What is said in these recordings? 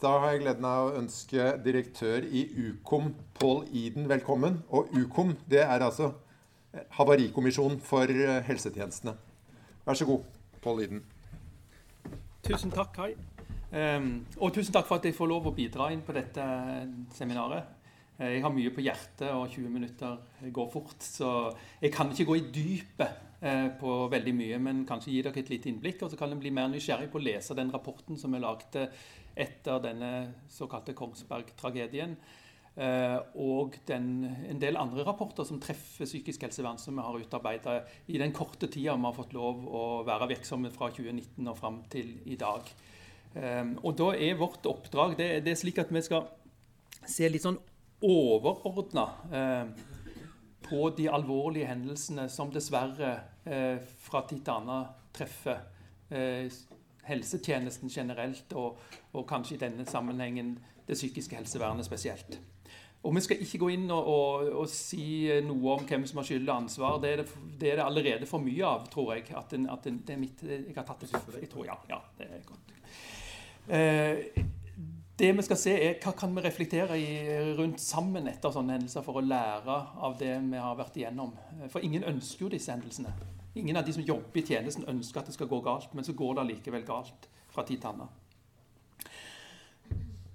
Da har jeg gleden av å ønske direktør i Ukom, Pål Iden, velkommen. Og Ukom, det er altså Havarikommisjonen for eh, helsetjenestene. Vær så god, Pål Iden. Tusen takk, Kai. Um, og tusen takk for at jeg får lov å bidra inn på dette seminaret. Eh, jeg har mye på hjertet, og 20 minutter går fort. Så jeg kan ikke gå i dypet eh, på veldig mye, men kanskje gi dere et lite innblikk. Og så kan en bli mer nysgjerrig på å lese den rapporten som vi lagde etter denne såkalte Kongsberg-tragedien. Eh, og den, en del andre rapporter som treffer psykisk helsevern, som vi har utarbeida i den korte tida vi har fått lov å være virksomme fra 2019 og fram til i dag. Eh, og da er vårt oppdrag det, det er slik at vi skal se litt sånn overordna eh, på de alvorlige hendelsene som dessverre fra tid til annen treffer helsetjenesten generelt, og, og, kanskje i denne sammenhengen det psykiske helsevernet spesielt. Og Vi skal ikke gå inn og, og, og si noe om hvem som har skyld og ansvar. Det er det, det er det, allerede for mye av, tror jeg. At, den, at den, det er mitt, jeg har tatt det Jeg tror, ja, ja, det er godt. Eh, det vi skal se er Hva kan vi reflektere i, rundt sammen etter sånne hendelser for å lære av det vi har vært igjennom? For ingen ønsker jo disse hendelsene. Ingen av de som jobber i tjenesten, ønsker at det skal gå galt, men så går det likevel galt fra tid til annen.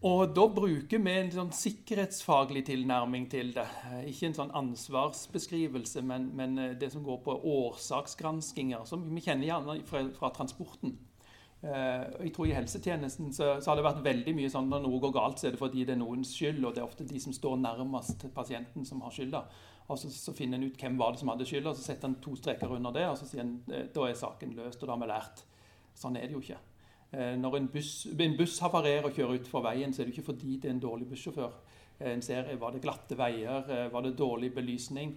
Og Da bruker vi en sånn sikkerhetsfaglig tilnærming til det. Ikke en sånn ansvarsbeskrivelse, men, men det som går på årsaksgranskinger, som vi kjenner gjerne fra, fra transporten. Eh, jeg tror I helsetjenesten så, så, har det vært veldig mye sånn når noe går galt, så er det fordi det er noens skyld. Og det er ofte de som står nærmest pasienten, som har skylda. Og så, så, finner en ut hvem var det som hadde skylda, så setter en to streker under det, og så sier en eh, da er saken løst, og da har vi lært. Sånn er det jo ikke. Eh, når en buss, en buss havarerer og kjører utfor veien, så er det ikke fordi det er en dårlig bussjåfør. En ser var det glatte veier, var det dårlig belysning,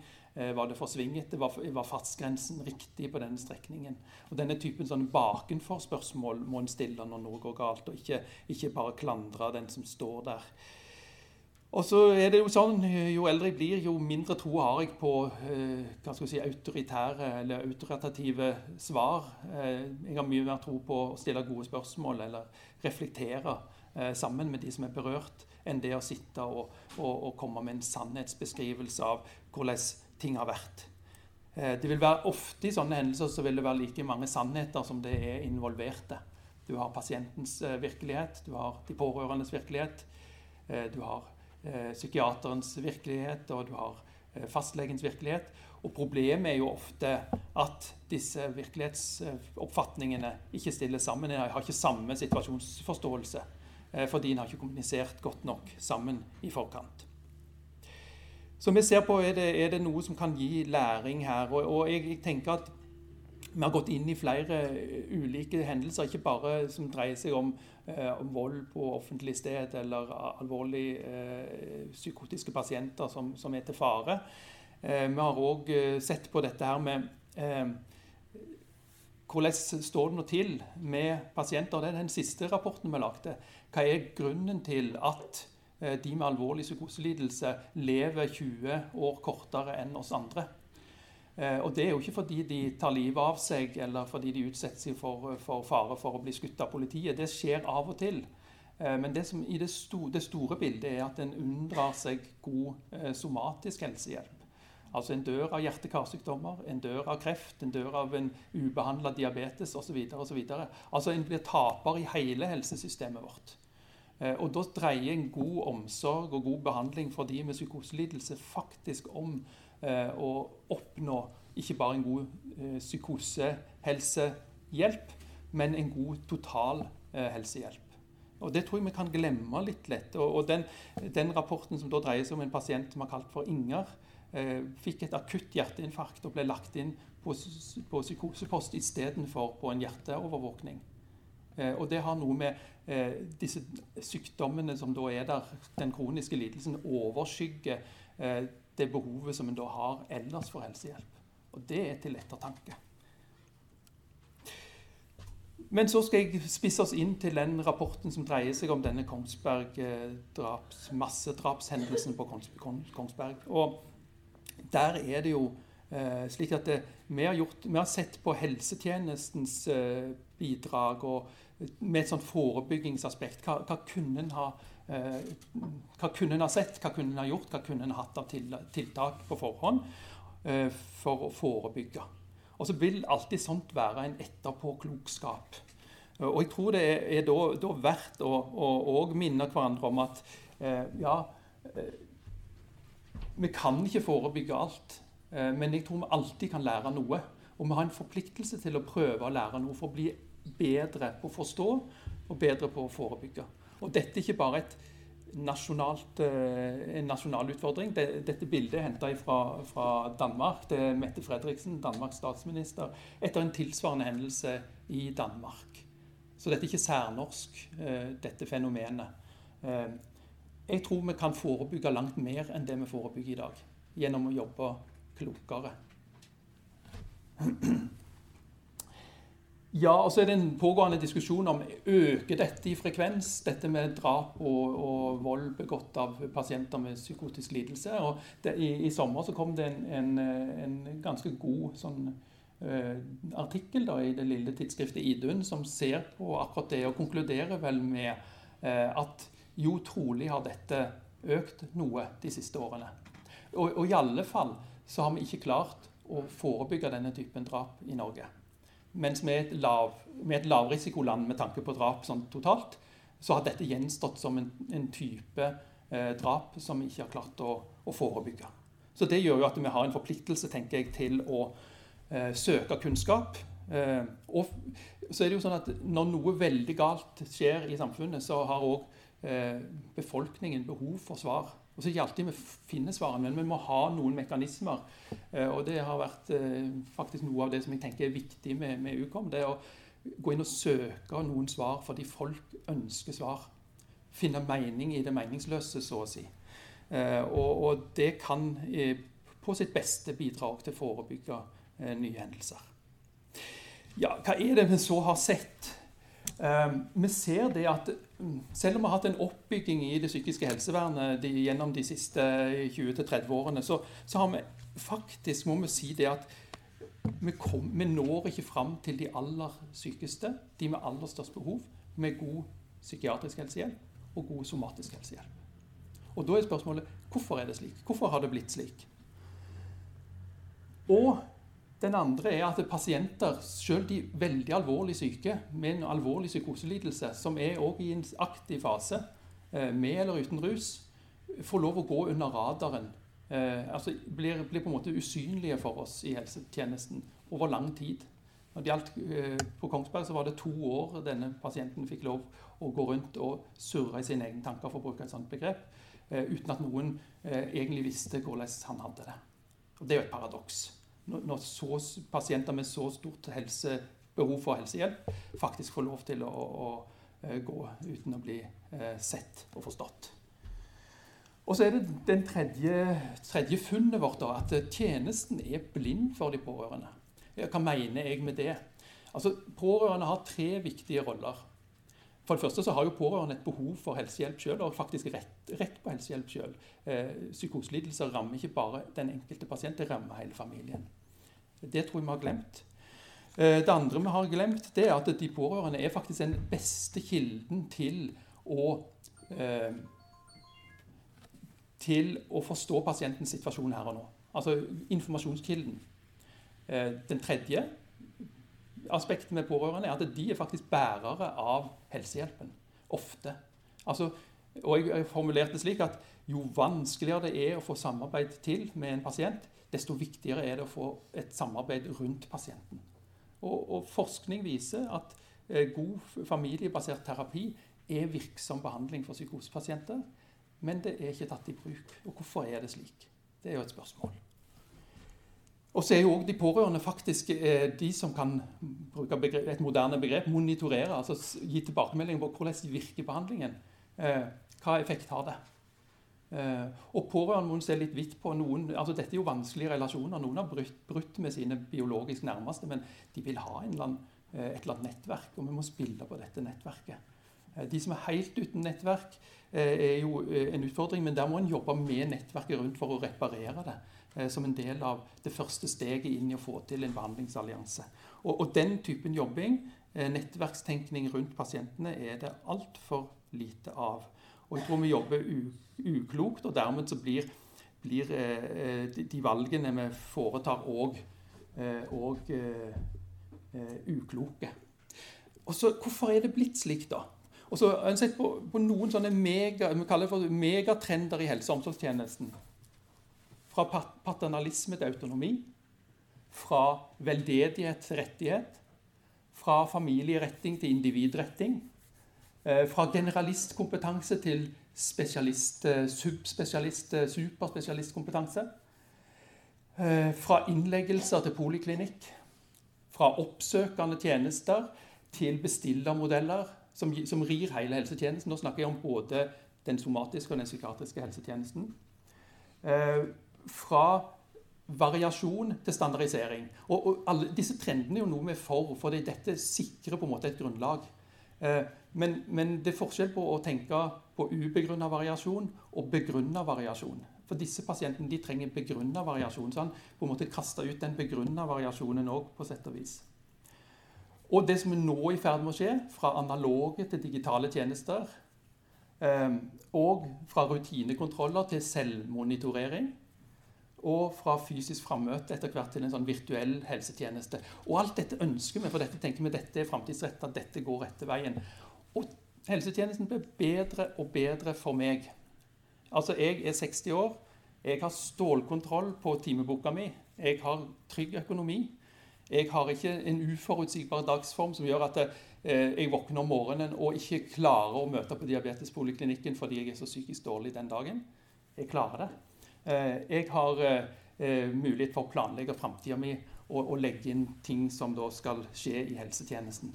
var det for svingete, var, var fartsgrensen riktig på denne strekningen. Og Denne typen sånn bakenfor-spørsmål må en stille når noe går galt, og ikke, ikke bare klandre den som står der. Og så er det Jo sånn, jo eldre jeg blir, jo mindre tro har jeg på eh, hva skal jeg si, autoritære eller autoritative svar. Eh, jeg har mye mer tro på å stille gode spørsmål eller reflektere eh, sammen med de som er berørt, enn det å sitte og, og, og komme med en sannhetsbeskrivelse av hvordan ting har vært. Eh, det vil være Ofte i sånne hendelser så vil det være like mange sannheter som det er involverte. Du har pasientens eh, virkelighet, du har de pårørendes virkelighet. Eh, du har psykiaterens virkelighet, og du har fastlegens virkelighet. Og problemet er jo ofte at disse virkelighetsoppfatningene ikke stiller sammen. En har ikke samme situasjonsforståelse fordi en har ikke kommunisert godt nok sammen i forkant. Så vi ser på er det, er det noe som kan gi læring her. Og, og jeg, jeg tenker at vi har gått inn i flere eh, ulike hendelser, ikke bare som dreier seg om, eh, om vold på offentlig sted eller alvorlig eh, psykotiske pasienter som, som, er til fare. Eh, vi har òg eh, sett på dette her med eh, hvordan står det nå til med pasienter? Det er den siste rapporten vi lagde. Hva er grunnen til at de med alvorlig psykoselidelse lever 20 år kortere enn oss andre? Eh, og Det er jo ikke fordi de tar livet av seg eller fordi de utsetter seg for, for fare for å bli skutt av politiet. Det skjer av og til. Eh, men det som i det, store, det store bildet er at en unndrar seg god eh, somatisk helsehjelp. Altså En dør av hjerte-karsykdommer, en dør av kreft, en dør av en ubehandla diabetes osv. Altså en blir taper i hele helsesystemet vårt. Og Da dreier en god omsorg og god behandling for de med psykoselidelse faktisk om Eh, å oppnå ikke bare en god eh, psykosehelsehjelp, men en god total eh, helsehjelp. Og Det tror jeg vi kan glemme litt lett. Og, den, den, rapporten som da dreier seg om en pasient som er kalt for Inger, eh, fikk et akutt hjerteinfarkt og ble lagt inn på, på psykosepost istedenfor på en hjerteovervåkning. Eh, og det har noe med eh, disse sykdommene som da er der, den kroniske lidelsen, overskygger det behovet som en da har ellers for helsehjelp. Og det er til ettertanke. Men så skal jeg spisse oss inn til den rapporten som dreier seg om denne Kongsberg-draps, massedrapshendelsen på Kongsberg. Og der er det jo eh, slik at det, vi, har gjort, vi, har sett på helsetjenestens eh, bidrag og med et sånt forebyggingsaspekt. Hva, hva kunne en ha eh, hva kunne en ha sett, hva kunne en ha gjort, hva kunne en ha hatt av tiltak på forhånd eh, for å forebygge. Og så vil alltid sånt være en etterpåklokskap. Og jeg tror det er, da, da verdt å, å, å minne hverandre om at eh, ja Vi kan ikke forebygge alt, men jeg tror vi alltid kan lære noe. Og vi har en forpliktelse til å prøve å lære noe for å bli bedre på å forstå og bedre på å forebygge. Og dette er ikke bare nasjonalt, eh, en nasjonal utfordring. Dette bildet er henta fra, fra, Danmark. Det er Mette Fredriksen, Danmarks statsminister, etter en tilsvarende hendelse i Danmark. Så dette er ikke særnorsk, eh, dette fenomenet. Eh, jeg tror vi kan forebygge langt mer enn det vi forebygger i dag, gjennom å jobbe klokere. Ja, og så er det en pågående diskusjon om øker dette i frekvens, dette med drap og, og vold begått av pasienter med psykotisk lidelse. Og det, i, i, sommer så kom det en, en, en ganske god sånn, uh, artikkel da, i det lille tidsskriftet Idun som ser på akkurat det, og konkluderer vel med uh, at jo, trolig har dette økt noe de siste årene. Og, og i alle fall så har vi ikke klart å forebygge denne typen drap i Norge. Mens med et, lav, med et lavrisikoland med tanke på drap sånn totalt, så har dette gjenstått som en, en type eh, drap som vi ikke har klart å, å, forebygge. Så det gjør jo at vi har en forpliktelse tenker jeg, til å eh, søke kunnskap. Eh, og så er det jo sånn at når noe veldig galt skjer i samfunnet, så har òg eh, befolkningen behov for svar. Og så er det ikke alltid vi finner svarene, men vi må ha noen mekanismer. Eh, og det har vært eh, faktisk noe av det som jeg tenker er viktig med, med Ukom. Det er å gå inn og søke noen svar fordi folk ønsker svar. Finne mening i det meningsløse, så å si. Eh, og, og det kan på sitt beste bidra til å forebygge nye hendelser. Ja, hva er det vi så har sett? Vi ser det at selv om vi har hatt en oppbygging i det psykiske helsevernet de, gjennom de siste 20-30 årene, så, så, har vi faktisk, må vi si det at vi, kom, vi, når ikke fram til de aller sykeste, de med aller størst behov, med god psykiatrisk helsehjelp og god somatisk helsehjelp. Og Da er spørsmålet hvorfor er det slik? Hvorfor har det blitt slik? Og den andre er at pasienter, selv de veldig alvorlig syke med en alvorlig psykoselidelse, som er også i en aktiv fase, eh, med eller uten rus, får lov å gå under radaren. Eh, altså blir, blir, på en måte usynlige for oss i helsetjenesten over lang tid. Når det gjaldt eh, På Kongsberg så var det to år denne pasienten fikk lov å gå rundt og surre i sine egne tanker, for å bruke et sånt begrep, uten at noen egentlig visste hvordan han hadde det. Og Det er jo et paradoks når så, pasienter med så stort helse, behov for helsehjelp faktisk får lov til å, å, å eh, gå uten å bli eh, sett og forstått. Og så er det den tredje, tredje funnet vårt, da, at tjenesten er blind for de pårørende. Hva mener jeg med det? Altså, Pårørende har tre viktige roller. For det første så har jo pårørende et behov for helsehjelp sjøl, og faktisk rett, rett på helsehjelp sjøl. Eh, psykoselidelser rammer ikke bare den enkelte pasient, det rammer hele familien. Det tror jeg vi har glemt. Eh, det andre vi har glemt, det er at de pårørende er faktisk den beste kilden til å eh, til å forstå pasientens situasjon her og nå. Altså informasjonskilden. Eh, den tredje aspektet med pårørende er at de er faktisk bærere av helsehjelpen. Ofte. Altså, og jeg formulerte det slik at jo vanskeligere det er å få samarbeid til med en pasient, desto viktigere er det å få et samarbeid rundt pasienten. Og, og forskning viser at eh, god familiebasert terapi er virksom behandling for psykosepasienter, men det er ikke tatt i bruk. Og hvorfor er det slik? Det er jo et spørsmål. Og så er jo òg de pårørende faktisk eh, de som kan bruke begrep, et moderne begrep, monitorere, altså gi tilbakemelding på hvordan virker behandlingen. Eh, hva effekt har det? Uh, og pårørende må se litt vidt på noen altså Dette er jo vanskelige relasjoner. Noen har brutt, brutt med sine biologisk nærmeste, men de vil ha land, uh, et eller annet nettverk, og vi må spille på dette nettverket. Uh, de som er helt uten nettverk, er jo en utfordring, men der må en jobbe med nettverket rundt for å reparere det. Som en del av det første steget inn i å få til en behandlingsallianse. Og, og den typen jobbing Eh, nettverkstenkning rundt pasientene er det altfor lite av. Og jeg tror vi jobber uklokt, og dermed så blir, blir eh, de valgene vi foretar, òg eh, ukloke. Og så, Hvorfor er det blitt slik, da? Og så har jeg sett på, på noen sånne mega, vi kaller det for megatrender i helse- og omsorgstjenesten. Fra paternalisme til autonomi. Fra veldedighet til rettighet. Fra familieretting til individretting. Eh, fra generalistkompetanse til spesialist, eh, subspesialist, eh, superspesialistkompetanse. Fra innleggelser til poliklinikk. Fra oppsøkende tjenester til bestillermodeller som, som rir hele helsetjenesten. Nå snakker jeg om både den somatiske og den psykiatriske helsetjenesten. Fra variasjon til standardisering. Og, og, alle Disse trendene er jo noe vi er for, for dette sikrer på en måte et grunnlag. Eh, men, men, det er forskjell på å tenke på ubegrunna variasjon og begrunna variasjon. For disse pasientene de trenger begrunna variasjon. Så han på en måte kaster ut den begrunna variasjonen òg, på sett og vis. Og det som er nå i ferd med å skje, fra analoge til digitale tjenester, eh, og fra rutinekontroller til selvmonitorering, og fra fysisk frammøte etter hvert til en sånn virtuell helsetjeneste. Og alt dette ønsker vi, for dette tenker vi dette er framtidsretta, dette går rette veien. Og helsetjenesten blir bedre og bedre for meg. Altså, jeg er 60 år. Jeg har stålkontroll på timeboka mi. Jeg har trygg økonomi. Jeg har ikke en uforutsigbar dagsform som gjør at eh, jeg våkner om morgenen og ikke klarer å møte på diabetespoliklinikken fordi jeg er så psykisk dårlig den dagen. Jeg klarer det. Eh, jeg har eh, mulighet for å planlegge framtida mi og, og, legge inn ting som da skal skje i helsetjenesten.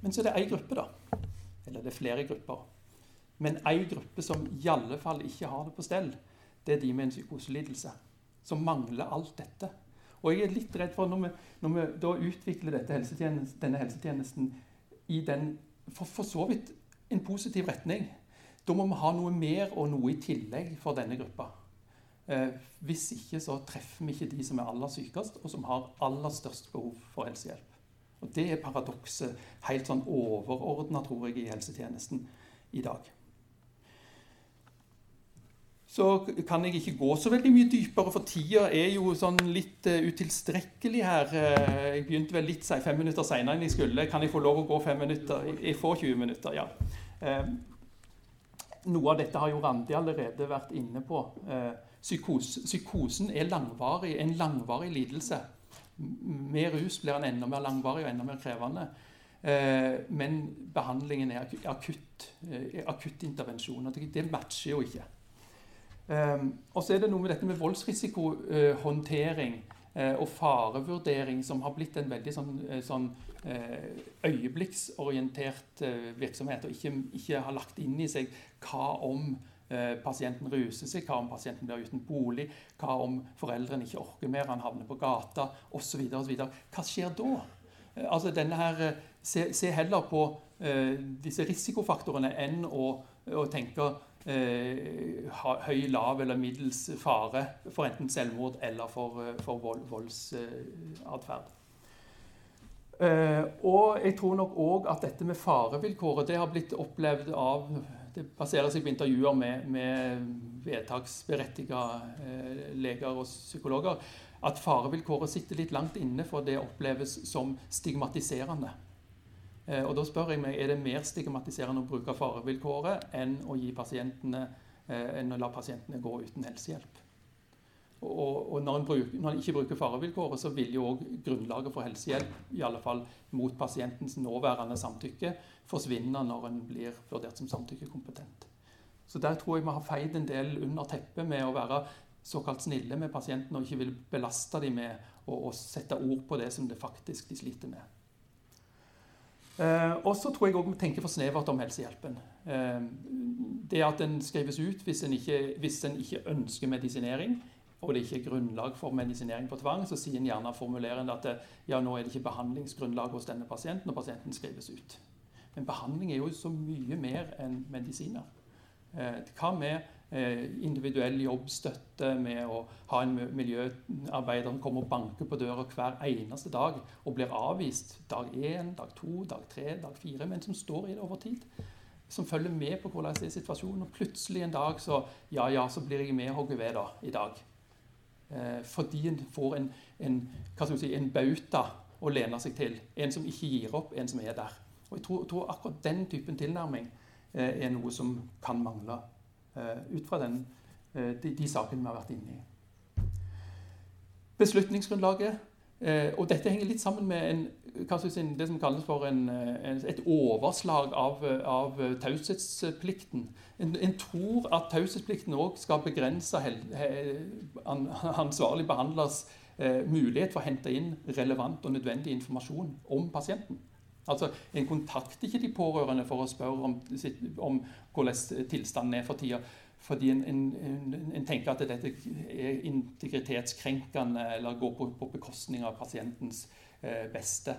Men så er det ei gruppe, da. Eller det er flere grupper. Men ei gruppe som i alle fall ikke har det på stell, det er de med en psykoselidelse. Som mangler alt dette. Og jeg er litt redd for når vi, når vi da utvikler helsetjenesten, denne helsetjenesten i den for, for, så vidt en positiv retning, da må vi ha noe mer og noe i tillegg for denne gruppa. Eh, hvis ikke så treffer vi ikke de som er aller sykest, og som har aller størst behov for helsehjelp. Og Det er paradokset helt sånn overordna, tror jeg, i helsetjenesten i dag så kan jeg ikke gå så veldig mye dypere, for tida er jo sånn litt uh, utilstrekkelig her. Uh, jeg begynte vel litt fem minutter seinere enn jeg skulle. Kan jeg få lov å gå fem minutter? Jeg får 20 minutter, ja. Uh, noe av dette har jo Randi allerede vært inne på. Psykos, psykosen er langvarig, en langvarig lidelse. Med rus blir den enda mer langvarig og enda mer krevende. Men behandlingen er akutt. Akutt intervensjon, Det matcher jo ikke. Um, og så er det noe med dette med voldsrisikohåndtering og farevurdering som har blitt en veldig sånn, sånn øyeblikksorientert virksomhet, og ikke, ikke, har lagt inn i seg hva om pasienten ruser seg, hva om pasienten blir uten bolig, hva om foreldrene ikke orker mer, han havner på gata osv. Hva skjer da? altså denne her, se, se heller på disse risikofaktorene enn å, å tenke eh, høy, lav eller middels fare for enten selvmord eller for, eh, for vold, voldsatferd. Eh, og jeg tror nok òg at dette med farevilkåret det har blitt opplevd av Det baserer seg på intervjuer med, med vedtaksberettiga eh, leger og psykologer. At farevilkåret sitter litt langt inne, for det oppleves som stigmatiserende. Eh, og da spør jeg meg, Er det mer stigmatiserende å bruke farevilkåret enn å, pasientene, eh, enn å la pasientene gå uten helsehjelp? Og, og når, en bruker, når, en ikke bruker farevilkåret, så vil jo òg grunnlaget for helsehjelp, i alle fall mot pasientens nåværende samtykke, forsvinne når en blir vurdert som samtykkekompetent. Så der tror jeg vi har feid en del under teppet med å være såkalt snille med pasienten og ikke vil belaste dem med å, sette ord på det som det faktisk de sliter med. Eh, og så tror jeg òg vi tenker for snevert om helsehjelpen. Eh, det at den skrives ut hvis en, ikke, ikke ønsker medisinering, og det ikke er grunnlag for medisinering på tvang, så sier en gjerne formulerende at ja, nå er det ikke behandlingsgrunnlag hos denne pasienten, og pasienten skrives ut. Men behandling er jo så mye mer enn medisiner. Eh, hva med eh, individuell jobbstøtte, med å ha en miljøarbeider som kommer og banker på døra hver eneste dag og blir avvist dag én, dag to, dag tre, dag fire, men som står i det over tid. Som følger med på hvordan er situasjonen. Og plutselig en dag så ja, ja, så blir jeg med og ved da, i dag. Eh, fordi en får en, en, si, en bauta å lene seg til. En som ikke gir opp, en som er der. Og jeg tror, tror akkurat den typen tilnærming eh, er noe som kan mangle eh, ut fra den, de, de, sakene vi har vært inne i. Beslutningsgrunnlaget Og dette henger litt sammen med en, si, det som kalles for en, en, et overslag av, av taushetsplikten. En, en, tror at taushetsplikten òg skal begrense hel, he, ansvarlig behandlers eh, mulighet for å hente inn relevant og nødvendig informasjon om pasienten. Altså, En kontakter ikke de pårørende for å spørre om, om hvordan tilstanden er for tida. Fordi en, en, en, tenker at dette er integritetskrenkende eller går på, på bekostning av pasientens eh, beste.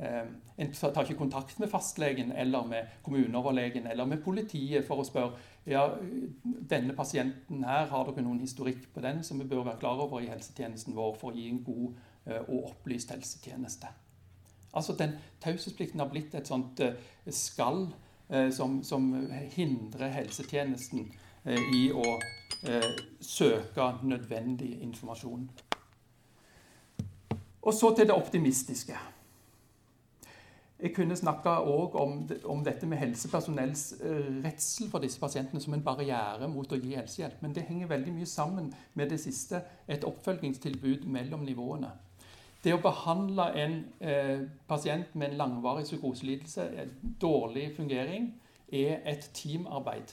Eh, en tar ikke kontakt med fastlegen eller med kommuneoverlegen eller med politiet for å spørre ja, denne pasienten her, har dere noen historikk på den som vi bør være klar over i helsetjenesten vår for å gi en god eh, og opplyst helsetjeneste. Altså den Taushetsplikten har blitt et sånt eh, skall som, som hindrer helsetjenesten i å søke nødvendig informasjon. Og så til det optimistiske. Jeg kunne snakka om, om, dette med helsepersonells uh, redsel for disse pasientene som en barriere mot å gi helsehjelp. Men det henger veldig mye sammen med det siste, et oppfølgingstilbud mellom nivåene. Det å behandle en eh, pasient med en langvarig psykoselidelse, dårlig fungering, er et teamarbeid.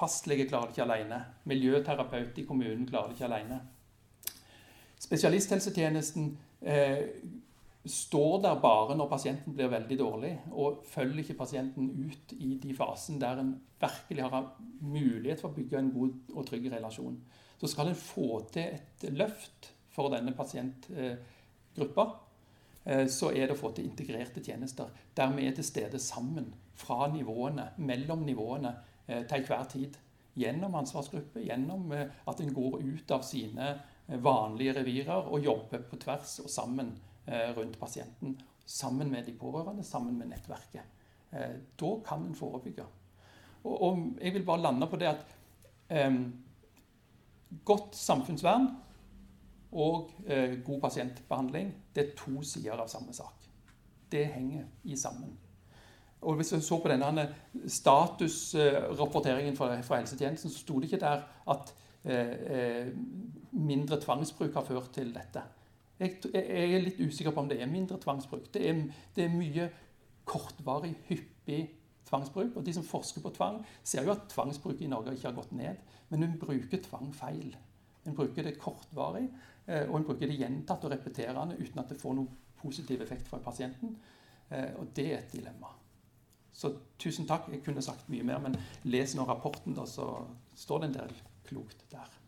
Fastlege klarer det ikke alene. Miljøterapeut i kommunen klarer det ikke alene. Spesialisthelsetjenesten eh, står der bare når pasienten blir veldig dårlig, og følger ikke pasienten ut i de fasene der en virkelig har mulighet for å bygge en god og trygg relasjon. Så skal en få til et løft for denne pasientgruppa, eh, så er det å få til integrerte tjenester der vi er til stede sammen fra nivåene, mellom nivåene eh, til enhver tid. Gjennom ansvarsgruppe, gjennom eh, at en går ut av sine vanlige revirer og jobber på tvers og sammen Eh, rundt pasienten. Sammen med de pårørende, sammen med nettverket. Eh, da kan en forebygge. Og, jeg vil bare lande på det at godt samfunnsvern og god pasientbehandling det er to sider av samme sak. Det henger i sammen. Og Hvis vi så på denne statusrapporteringen fra, helsetjenesten, så sto det ikke der at uh, mindre tvangsbruk har ført til dette. Jeg, jeg, er litt usikker på om det er mindre tvangsbruk. Det er, det er mye kortvarig, hyppig tvangsbruk. Og de som forsker på tvang, ser jo at tvangsbruket i Norge ikke har gått ned. Men hun bruker tvang feil. Hun bruker det kortvarig, eh, og hun bruker det gjentatt og repeterende uten at det får noen positiv effekt for pasienten. Eh, og det er et dilemma. Så tusen takk. Jeg kunne sagt mye mer, men les nå rapporten, da, så står det en del klokt der.